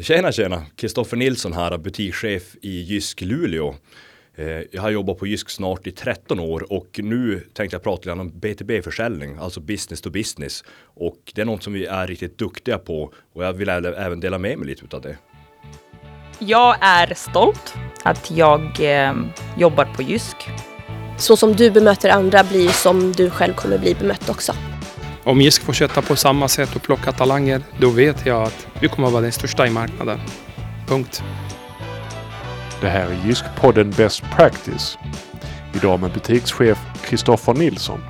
Tjena tjena! Kristoffer Nilsson här, butikschef i Jysk Luleå. Eh, jag har jobbat på Jysk snart i 13 år och nu tänkte jag prata lite om B2B-försäljning, alltså business to business. Och det är något som vi är riktigt duktiga på och jag vill även dela med mig lite av det. Jag är stolt att jag eh, jobbar på Jysk. Så som du bemöter andra blir som du själv kommer bli bemött också. Om Jysk fortsätter på samma sätt och plocka talanger, då vet jag att vi kommer att vara den största i marknaden. Punkt. Det här är Jysk-podden Best Practice. Idag med butikschef Kristoffer Nilsson.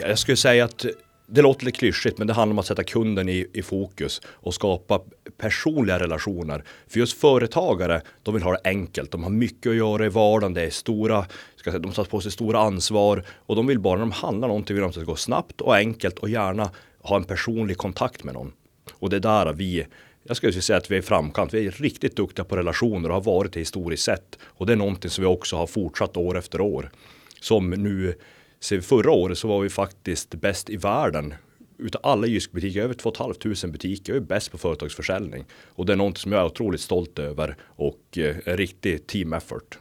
Jag skulle säga att det låter lite klyschigt, men det handlar om att sätta kunden i, i fokus och skapa personliga relationer. För just företagare, de vill ha det enkelt. De har mycket att göra i vardagen. Det är stora, ska säga, de tar på sig stora ansvar och de vill bara när de handlar någonting vill de att det ska gå snabbt och enkelt och gärna ha en personlig kontakt med någon. Och det är där vi jag skulle säga att vi är i framkant. Vi är riktigt duktiga på relationer och har varit det historiskt sett. Och det är någonting som vi också har fortsatt år efter år. Som nu Ser förra året så var vi faktiskt bäst i världen. Utav alla Jysk-butiker, över 2 500 butiker, är bäst på företagsförsäljning. Och det är något som jag är otroligt stolt över och eh, en riktig team effort.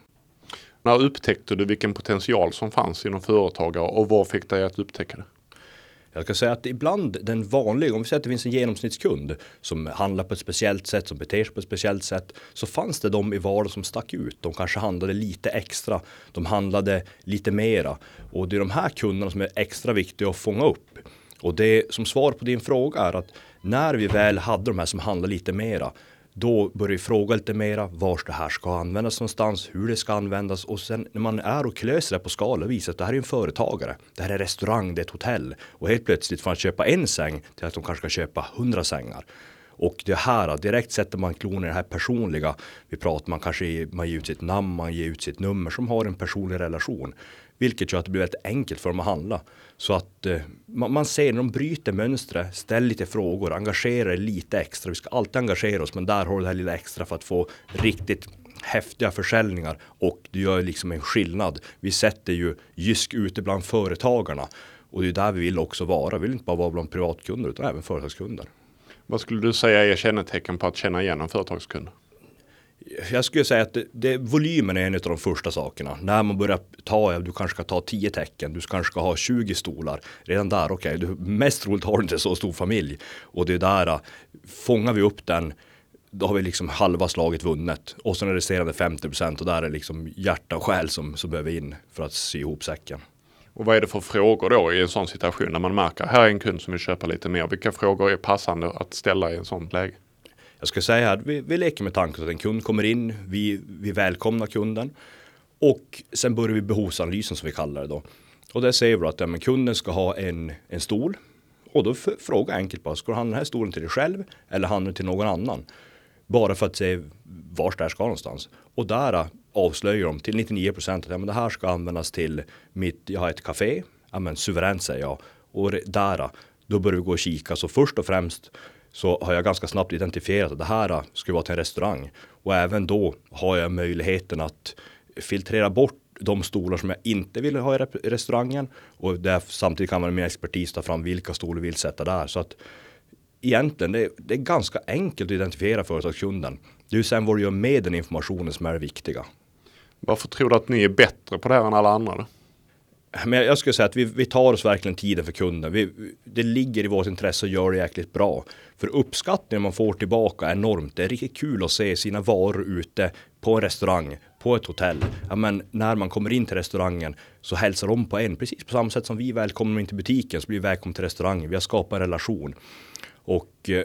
När upptäckte du vilken potential som fanns inom företagare och vad fick dig att upptäcka det? Jag ska säga att ibland den vanliga, om vi säger att det finns en genomsnittskund som handlar på ett speciellt sätt, som beter sig på ett speciellt sätt, så fanns det de i vardagen som stack ut. De kanske handlade lite extra, de handlade lite mera. Och det är de här kunderna som är extra viktiga att fånga upp. Och det som svar på din fråga är att när vi väl hade de här som handlade lite mera, då börjar vi fråga lite mera var det här ska användas någonstans, hur det ska användas och sen när man är och klöser det på skala och visar att det här är en företagare, det här är restaurang, det är ett hotell och helt plötsligt får han köpa en säng till att de kanske ska köpa hundra sängar. Och det här, direkt sätter man klon i det här personliga. Vi pratar, man kanske man ger ut sitt namn, man ger ut sitt nummer som har en personlig relation. Vilket gör att det blir väldigt enkelt för dem att handla. Så att eh, man, man, ser när de bryter mönstret, ställ lite frågor, engagera er lite extra. Vi ska alltid engagera oss, men där har du det här lilla extra för att få riktigt häftiga försäljningar och det gör liksom en skillnad. Vi sätter ju Jysk ute bland företagarna och det är där vi vill också vara. Vi vill inte bara vara bland privatkunder utan även företagskunder. Vad skulle du säga är kännetecken på att känna igen en företagskund? Jag skulle säga att det, det, volymen är en av de första sakerna. När man börjar ta, du kanske ska ta 10 tecken, du kanske ska ha 20 stolar. Redan där, okej, okay, mest troligt har du inte så stor familj. Och det är där, äh, fångar vi upp den, då har vi liksom halva slaget vunnet. Och sen är resterande 50 procent och där är liksom hjärta och själ som, som behöver in för att sy ihop säcken. Och vad är det för frågor då i en sån situation när man märker här är en kund som vill köpa lite mer. Vilka frågor är passande att ställa i en sån läge? Jag ska säga att vi, vi leker med tanken att en kund kommer in, vi, vi välkomnar kunden och sen börjar vi behovsanalysen som vi kallar det då. Och där säger vi att ja, men kunden ska ha en, en stol och då frågar enkelt bara, ska du handla den här stolen till dig själv eller handla till någon annan? Bara för att se vart det här ska någonstans. Och där äh, avslöjar de till 99 procent att ja, men det här ska användas till mitt, jag har ett café, ja men suveränt säger jag. Och där, äh, då börjar vi gå och kika. Så först och främst så har jag ganska snabbt identifierat att det här äh, skulle vara till en restaurang. Och även då har jag möjligheten att filtrera bort de stolar som jag inte vill ha i restaurangen. Och där samtidigt kan man med expertis ta fram vilka stolar vi vill sätta där. Så att egentligen, det, det är ganska enkelt att identifiera företagskunden. Det är ju sen vad du gör med den informationen som är det viktiga. Varför tror du att ni är bättre på det här än alla andra? Då? Men jag skulle säga att vi, vi tar oss verkligen tiden för kunden. Vi, det ligger i vårt intresse att göra det jäkligt bra. För uppskattningen man får tillbaka är enormt. Det är riktigt kul att se sina varor ute på en restaurang, på ett hotell. Ja, men när man kommer in till restaurangen så hälsar de på en. Precis på samma sätt som vi välkomnar in till butiken så blir vi välkomna till restaurangen. Vi har skapat en relation. Och eh,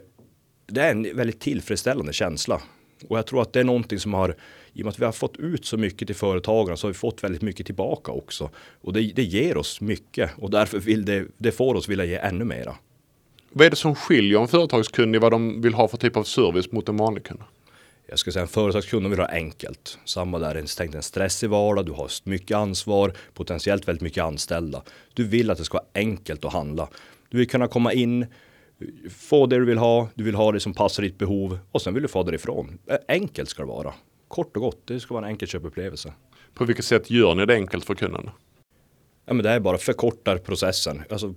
det är en väldigt tillfredsställande känsla. Och jag tror att det är någonting som har i och med att vi har fått ut så mycket till företagarna så har vi fått väldigt mycket tillbaka också. Och det, det ger oss mycket och därför vill det, det får oss vilja ge ännu mera. Vad är det som skiljer en företagskund i vad de vill ha för typ av service mot en vanlig kund? Jag ska säga en företagskund vill ha enkelt. Samma där, en, tänk en stressig vardag, du har mycket ansvar, potentiellt väldigt mycket anställda. Du vill att det ska vara enkelt att handla. Du vill kunna komma in, få det du vill ha, du vill ha det som passar ditt behov och sen vill du få därifrån. Enkelt ska det vara kort och gott, det ska vara en enkel köpupplevelse. På vilket sätt gör ni det enkelt för kunden? Ja, men det är bara förkortar processen. Alltså,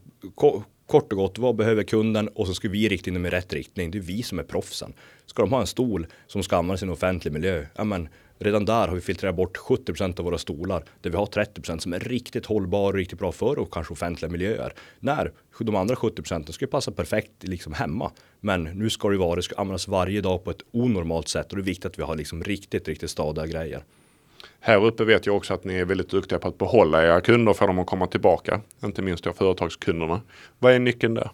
kort och gott, vad behöver kunden? Och så ska vi rikta in dem i rätt riktning. Det är vi som är proffsen. Ska de ha en stol som ska användas i en offentlig miljö? Ja, men redan där har vi filtrerat bort 70% av våra stolar där vi har 30% som är riktigt hållbar och riktigt bra för och kanske offentliga miljöer. När de andra 70% ska passa perfekt liksom hemma. Men nu ska det vara, det ska användas varje dag på ett onormalt sätt och det är viktigt att vi har liksom riktigt, riktigt stadiga grejer. Här uppe vet jag också att ni är väldigt duktiga på att behålla era kunder och få dem att komma tillbaka. Inte minst då företagskunderna. Vad är nyckeln där?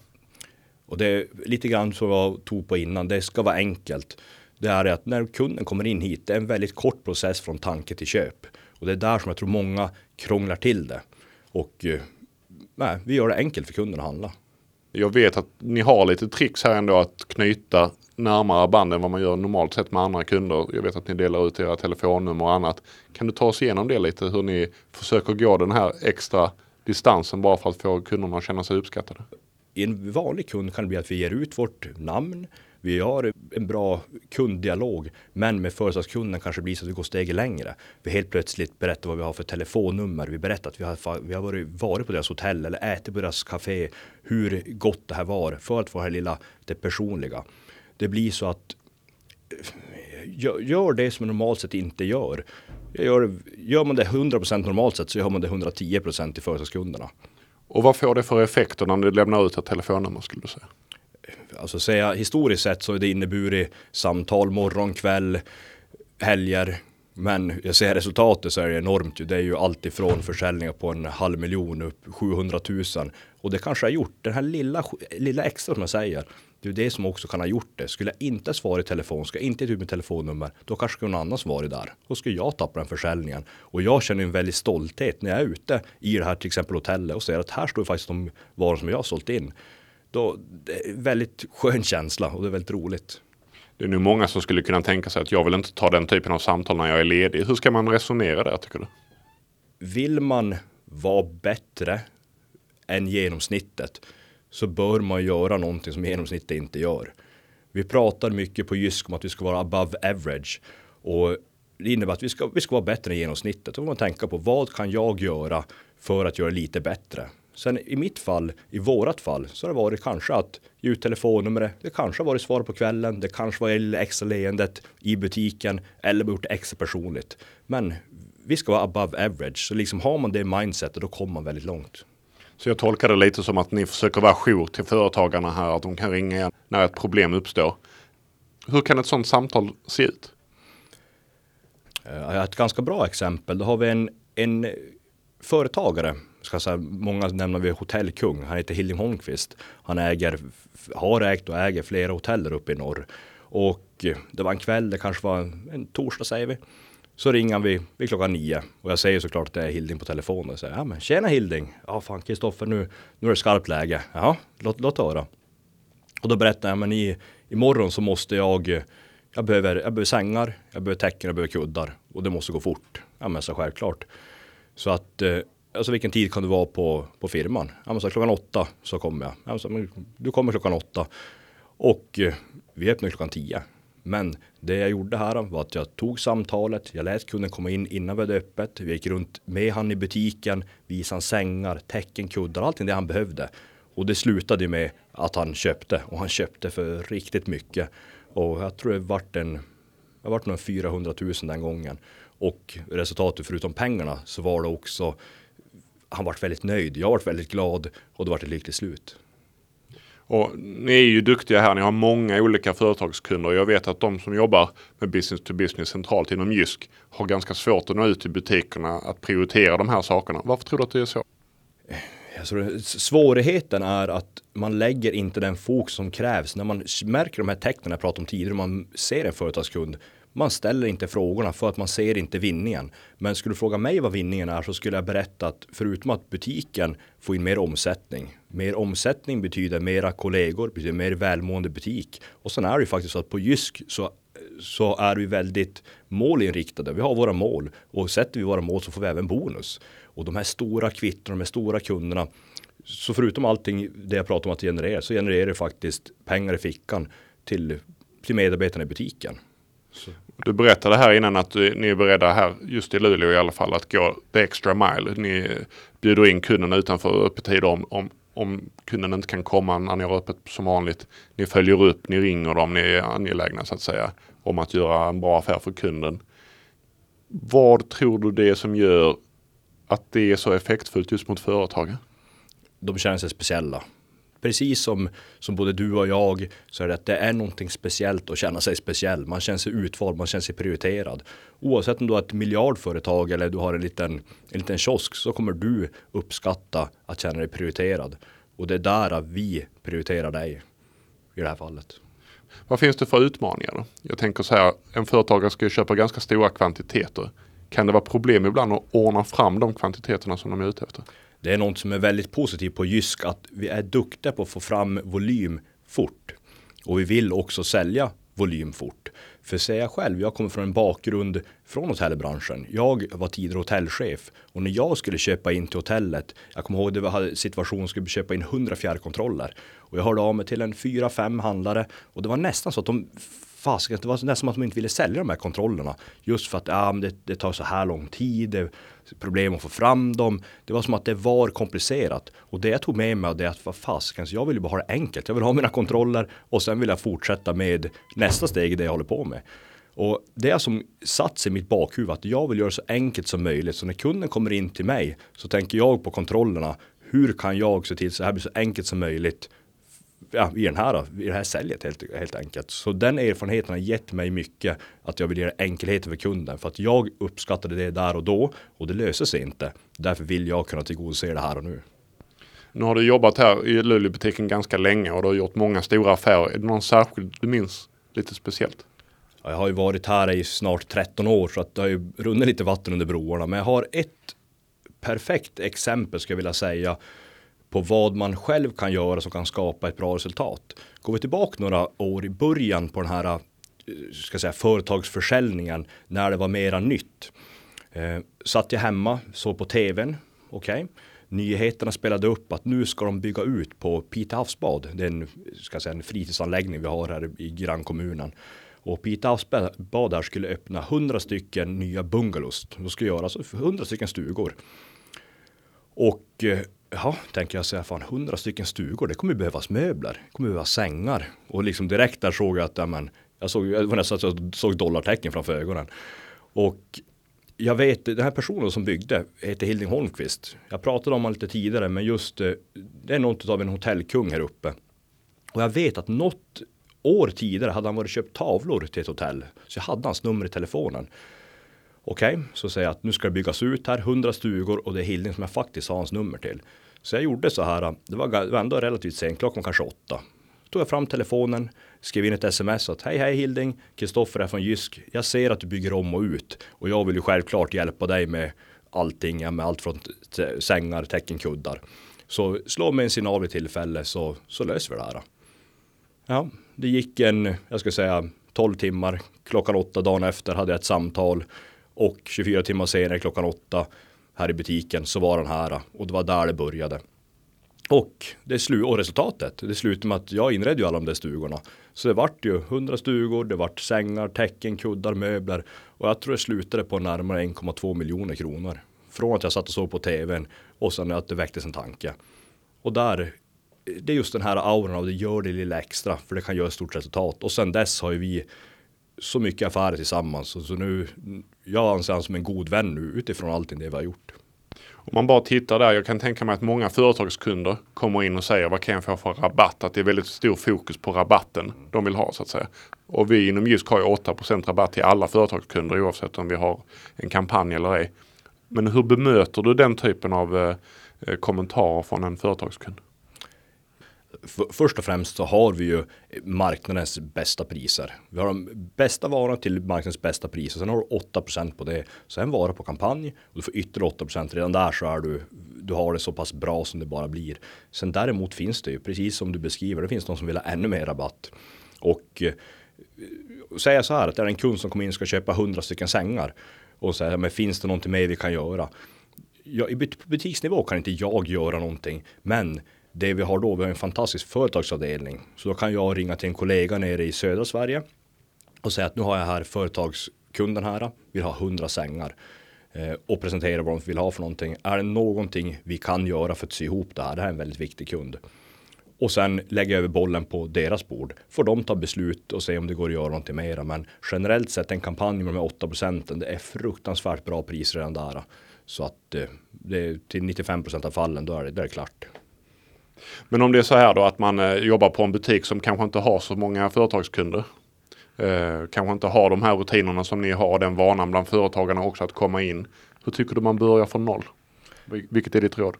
Och det är lite grann som jag tog på innan. Det ska vara enkelt. Det är att när kunden kommer in hit, det är en väldigt kort process från tanke till köp. Och det är där som jag tror många krånglar till det. Och eh, nej, vi gör det enkelt för kunden att handla. Jag vet att ni har lite tricks här ändå att knyta närmare band än vad man gör normalt sett med andra kunder. Jag vet att ni delar ut era telefonnummer och annat. Kan du ta oss igenom det lite hur ni försöker gå den här extra distansen bara för att få kunderna att känna sig uppskattade? I en vanlig kund kan det bli att vi ger ut vårt namn. Vi har en bra kunddialog, men med företagskunden kanske det blir så att vi går steget längre. Vi helt plötsligt berättar vad vi har för telefonnummer. Vi berättar att vi har, vi har varit, varit på deras hotell eller ätit på deras café. Hur gott det här var för att få det här lilla, det personliga det blir så att gör det som man normalt sett inte gör. Gör, gör man det 100% normalt sett så gör man det 110% till företagskunderna. Och vad får det för effekter när du lämnar ut ett telefonnummer skulle du säga? Alltså säga historiskt sett så har det inneburit samtal morgon, kväll, helger. Men jag ser resultatet så är det enormt. Det är ju alltifrån försäljningar på en halv miljon upp 700 000. Och det kanske har gjort den här lilla, lilla extra som jag säger. Det är det som också kan ha gjort det. Skulle jag inte svara i telefon, ska jag inte ut mitt telefonnummer, då kanske någon annan svarar där. Då skulle jag tappa den försäljningen. Och jag känner en väldig stolthet när jag är ute i det här till exempel hotellet och ser att här står faktiskt de varor som jag har sålt in. Då, det är väldigt skön känsla och det är väldigt roligt. Det är nu många som skulle kunna tänka sig att jag vill inte ta den typen av samtal när jag är ledig. Hur ska man resonera där tycker du? Vill man vara bättre än genomsnittet så bör man göra någonting som genomsnittet inte gör. Vi pratar mycket på Jysk om att vi ska vara above average och det innebär att vi ska, vi ska vara bättre än genomsnittet. Då får man tänka på vad kan jag göra för att göra lite bättre? Sen i mitt fall, i vårat fall, så har det varit kanske att ge ut telefonnumret. Det kanske har varit svar på kvällen. Det kanske var det extra leendet i butiken eller gjort extra personligt. Men vi ska vara above average. Så liksom har man det mindsetet, då kommer man väldigt långt. Så jag tolkar det lite som att ni försöker vara jour till företagarna här, att de kan ringa när ett problem uppstår. Hur kan ett sådant samtal se ut? Eh, jag har ett ganska bra exempel. Då har vi en, en företagare, ska säga, många nämner vi hotellkung. Han heter Hilding Holmqvist. Han äger, har ägt och äger flera hotell där uppe i norr. Och det var en kväll, det kanske var en, en torsdag säger vi. Så ringer vi vid klockan nio och jag säger såklart att det är Hilding på telefonen. Och säger, ja men tjena Hilding! Ja fan Kristoffer nu, nu är det skarpt läge. Ja, låt, låt höra. Och då berättar jag, men i, imorgon så måste jag, jag behöver, jag behöver sängar, jag behöver täcken, jag behöver kuddar. Och det måste gå fort. Ja men så självklart. Så att, eh, alltså vilken tid kan du vara på, på firman? Ja men så klockan åtta så kommer jag. Ja, så, men, du kommer klockan åtta. Och eh, vi öppnar klockan tio. Men det jag gjorde här var att jag tog samtalet, jag lät kunden komma in innan vi hade öppet. Vi gick runt med han i butiken, visade han sängar, täcken, kuddar, allting det han behövde. Och det slutade med att han köpte och han köpte för riktigt mycket. Och jag tror det vart en, det vart nog 400 000 den gången. Och resultatet förutom pengarna så var det också, han vart väldigt nöjd. Jag vart väldigt glad och det vart ett lyckligt slut. Och ni är ju duktiga här. Ni har många olika företagskunder. Jag vet att de som jobbar med business to business centralt inom Jysk har ganska svårt att nå ut till butikerna att prioritera de här sakerna. Varför tror du att det är så? Alltså, svårigheten är att man lägger inte den fokus som krävs. När man märker de här tecknen jag pratade om tidigare, man ser en företagskund, man ställer inte frågorna för att man ser inte vinningen. Men skulle du fråga mig vad vinningen är så skulle jag berätta att förutom att butiken får in mer omsättning. Mer omsättning betyder mera kollegor, betyder mer välmående butik. Och sen är det ju faktiskt så att på Jysk så så är vi väldigt målinriktade. Vi har våra mål och sätter vi våra mål så får vi även bonus. Och de här stora kvittorna, de här stora kunderna. Så förutom allting det jag pratar om att generera så genererar det faktiskt pengar i fickan till, till medarbetarna i butiken. Så. Du berättade här innan att ni är beredda här, just i Luleå i alla fall, att gå the extra mile. Ni bjuder in kunden utanför öppettider om, om om kunden inte kan komma när ni har öppet som vanligt. Ni följer upp, ni ringer dem, ni är angelägna så att säga om att göra en bra affär för kunden. Vad tror du det är som gör att det är så effektfullt just mot företagen? De känner sig speciella. Precis som, som både du och jag så är det att det är någonting speciellt att känna sig speciell. Man känner sig utvald, man känner sig prioriterad. Oavsett om du har ett miljardföretag eller du har en liten, en liten kiosk så kommer du uppskatta att känna dig prioriterad. Och det är där vi prioriterar dig i det här fallet. Vad finns det för utmaningar då? Jag tänker så här, en företagare ska ju köpa ganska stora kvantiteter. Kan det vara problem ibland att ordna fram de kvantiteterna som de är ute efter? Det är något som är väldigt positivt på Jysk att vi är duktiga på att få fram volym fort. Och vi vill också sälja volym fort. För säger jag själv, jag kommer från en bakgrund från hotellbranschen. Jag var tidigare hotellchef och när jag skulle köpa in till hotellet, jag kommer ihåg det var situation skulle köpa in 100 fjärrkontroller och jag hörde av mig till en 4-5 handlare och det var nästan så att de fasiken, det var nästan som att de inte ville sälja de här kontrollerna. Just för att ja, det, det tar så här lång tid, det är problem att få fram dem. Det var som att det var komplicerat. Och det jag tog med mig det är att vad fasiken, jag vill ju bara ha det enkelt. Jag vill ha mina kontroller och sen vill jag fortsätta med nästa steg i det jag håller på med. Och det som satt sig i mitt bakhuvud att jag vill göra så enkelt som möjligt. Så när kunden kommer in till mig så tänker jag på kontrollerna. Hur kan jag se till så här blir så enkelt som möjligt ja, i, den här, i det här säljet helt, helt enkelt. Så den erfarenheten har gett mig mycket att jag vill göra enkelheten för kunden för att jag uppskattade det där och då och det löser sig inte. Därför vill jag kunna tillgodose det här och nu. Nu har du jobbat här i Luleåbutiken ganska länge och du har gjort många stora affärer. Är det någon särskild du minns lite speciellt? Jag har ju varit här i snart 13 år så att det har ju runnit lite vatten under broarna. Men jag har ett perfekt exempel skulle jag vilja säga på vad man själv kan göra som kan skapa ett bra resultat. Går vi tillbaka några år i början på den här eh, ska säga, företagsförsäljningen när det var mera nytt. Eh, satt jag hemma, såg på tvn, okej. Okay. Nyheterna spelade upp att nu ska de bygga ut på Pite havsbad. Det är en, ska säga, en fritidsanläggning vi har här i grannkommunen. Och Pite havsbad här skulle öppna 100 stycken nya bungalows. De skulle göra alltså 100 stycken stugor. Och eh, Ja, tänker jag säga, fan 100 stycken stugor, det kommer behövas möbler, det kommer behövas sängar. Och liksom direkt där såg jag att, ja, men, jag såg, jag var nästan jag såg dollartecken framför ögonen. Och jag vet, den här personen som byggde heter Hilding Holmqvist. Jag pratade om honom lite tidigare, men just eh, det är något av en hotellkung här uppe. Och jag vet att något år tidigare hade han varit och köpt tavlor till ett hotell. Så jag hade hans nummer i telefonen. Okej, okay, så säger jag att nu ska det byggas ut här, 100 stugor och det är Hilding som jag faktiskt har hans nummer till. Så jag gjorde så här, det var, ändå relativt sent, klockan kanske åtta. Tog jag fram telefonen, skrev in ett sms att hej hej Hilding, Kristoffer är från Jysk. Jag ser att du bygger om och ut och jag vill ju självklart hjälpa dig med allting, med allt från sängar, täcken, kuddar. Så slå mig en signal vid tillfälle så, så löser vi det här. Ja, det gick en, jag ska säga 12 timmar. Klockan åtta dagen efter hade jag ett samtal och 24 timmar senare klockan åtta här i butiken så var den här och det var där det började. Och, det slu och resultatet, det slutade med att jag inredde ju alla de där stugorna. Så det vart ju 100 stugor, det vart sängar, täcken, kuddar, möbler. Och jag tror det slutade på närmare 1,2 miljoner kronor. Från att jag satt och såg på tvn och sen att det väcktes en tanke. Och där, det är just den här auran av det gör det lilla extra för det kan göra ett stort resultat. Och sen dess har ju vi så mycket affärer tillsammans. Så, så nu, jag anser honom som en god vän nu utifrån allting det vi har gjort. Om man bara tittar där, jag kan tänka mig att många företagskunder kommer in och säger vad kan jag få för rabatt? Att det är väldigt stor fokus på rabatten de vill ha så att säga. Och vi inom Jysk har ju 8% rabatt till alla företagskunder oavsett om vi har en kampanj eller ej. Men hur bemöter du den typen av eh kommentarer från en företagskund? Först och främst så har vi ju marknadens bästa priser. Vi har de bästa varorna till marknadens bästa priser. Sen har du 8% på det. Sen vara på kampanj och du får ytterligare 8% Redan där så är du, du har det så pass bra som det bara blir. Sen däremot finns det ju, precis som du beskriver, det finns de som vill ha ännu mer rabatt. Och eh, säga så här att det är en kund som kommer in och ska köpa 100 stycken sängar och säga, men finns det någonting mer vi kan göra? Ja, I butiksnivå kan inte jag göra någonting, men det vi har då, vi har en fantastisk företagsavdelning. Så då kan jag ringa till en kollega nere i södra Sverige och säga att nu har jag här företagskunden här, vill ha 100 sängar. Eh, och presentera vad de vill ha för någonting. Är det någonting vi kan göra för att sy ihop det här? Det här är en väldigt viktig kund. Och sen lägga över bollen på deras bord. Får de ta beslut och se om det går att göra någonting mera. Men generellt sett en kampanj med de här 8 procenten, det är fruktansvärt bra pris redan där. Så att eh, det till 95 procent av fallen, då är det, då är det klart. Men om det är så här då att man eh, jobbar på en butik som kanske inte har så många företagskunder. Eh, kanske inte har de här rutinerna som ni har, den vanan bland företagarna också att komma in. Hur tycker du man börjar från noll? Vilket är ditt råd?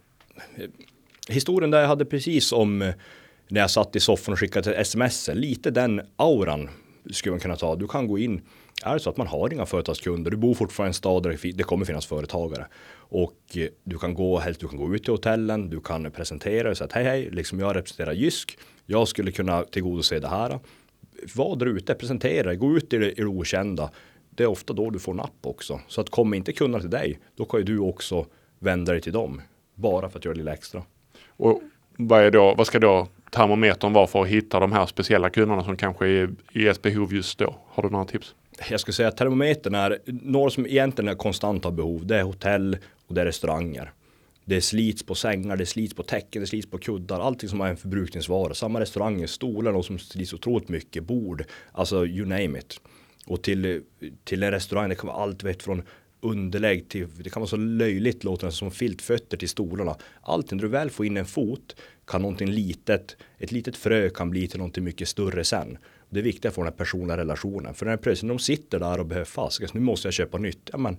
historien där jag hade precis om eh, när jag satt i soffan och skickade ett sms. Lite den auran skulle man kunna ta. Du kan gå in. Är det så att man har inga företagskunder, du bor fortfarande i en stad där det kommer finnas företagare och eh, du kan gå helst, du kan gå ut till hotellen, du kan presentera dig och säga att hej hej, liksom jag representerar Jysk. Jag skulle kunna tillgodose det här. Var där ute, presentera dig, gå ut i det, i det okända. Det är ofta då du får napp också. Så att kommer inte kunderna till dig, då kan ju du också vända dig till dem. Bara för att göra lite extra. Och vad, är då, vad ska då termometern vara för att hitta de här speciella kunderna som kanske är i ett behov just då? Har du några tips? Jag skulle säga att termometern är några som egentligen är konstant behov. Det är hotell och det är restauranger. Det slits på sängar, det slits på täcken, det slits på kuddar, allting som är en förbrukningsvara. Samma restauranger, stolar, de som slits otroligt mycket, bord, alltså you name it. Och till, till en restaurang, det kan vara allt vet från underlägg till, det kan vara så löjligt låter det som filtfötter till stolarna. Allting, när du väl får in en fot kan någonting litet, ett litet frö kan bli till någonting mycket större sen. Det är viktigt att få den här personliga relationen. För när plötsligt de sitter där och behöver fast, nu måste jag köpa nytt. Ja, men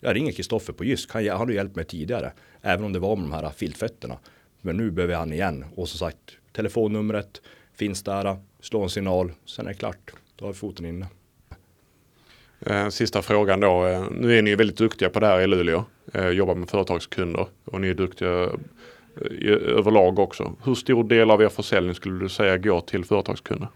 jag ringer Kristoffer på Jysk, han har hjälpt mig tidigare. Även om det var med de här filtfötterna. Men nu behöver jag han igen. Och som sagt, telefonnumret finns där, slå en signal, sen är det klart. Då har vi foten inne. Eh, sista frågan då. Eh, nu är ni väldigt duktiga på det här i Luleå. Eh, jobbar med företagskunder och ni är duktiga överlag också. Hur stor del av er försäljning skulle du säga går till företagskunder?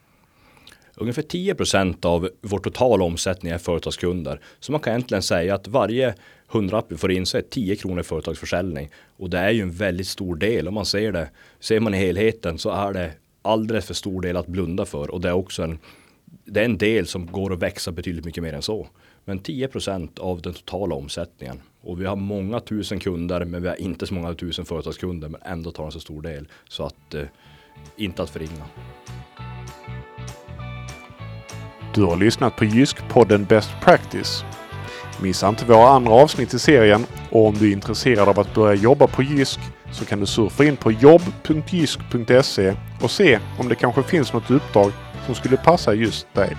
Ungefär 10% av vår totala omsättning är företagskunder. Så man kan egentligen säga att varje hundralapp vi får in så är 10 kronor företagsförsäljning. Och det är ju en väldigt stor del om man ser det. Ser man i helheten så är det alldeles för stor del att blunda för. Och det är också en, det är en del som går att växa betydligt mycket mer än så. Men 10% av den totala omsättningen. Och vi har många tusen kunder men vi har inte så många tusen företagskunder men ändå tar en så stor del. Så att eh, inte att förringa. Du har lyssnat på Jysk-podden Best Practice. Missa inte våra andra avsnitt i serien och om du är intresserad av att börja jobba på Jysk så kan du surfa in på jobb.jysk.se och se om det kanske finns något uppdrag som skulle passa just dig.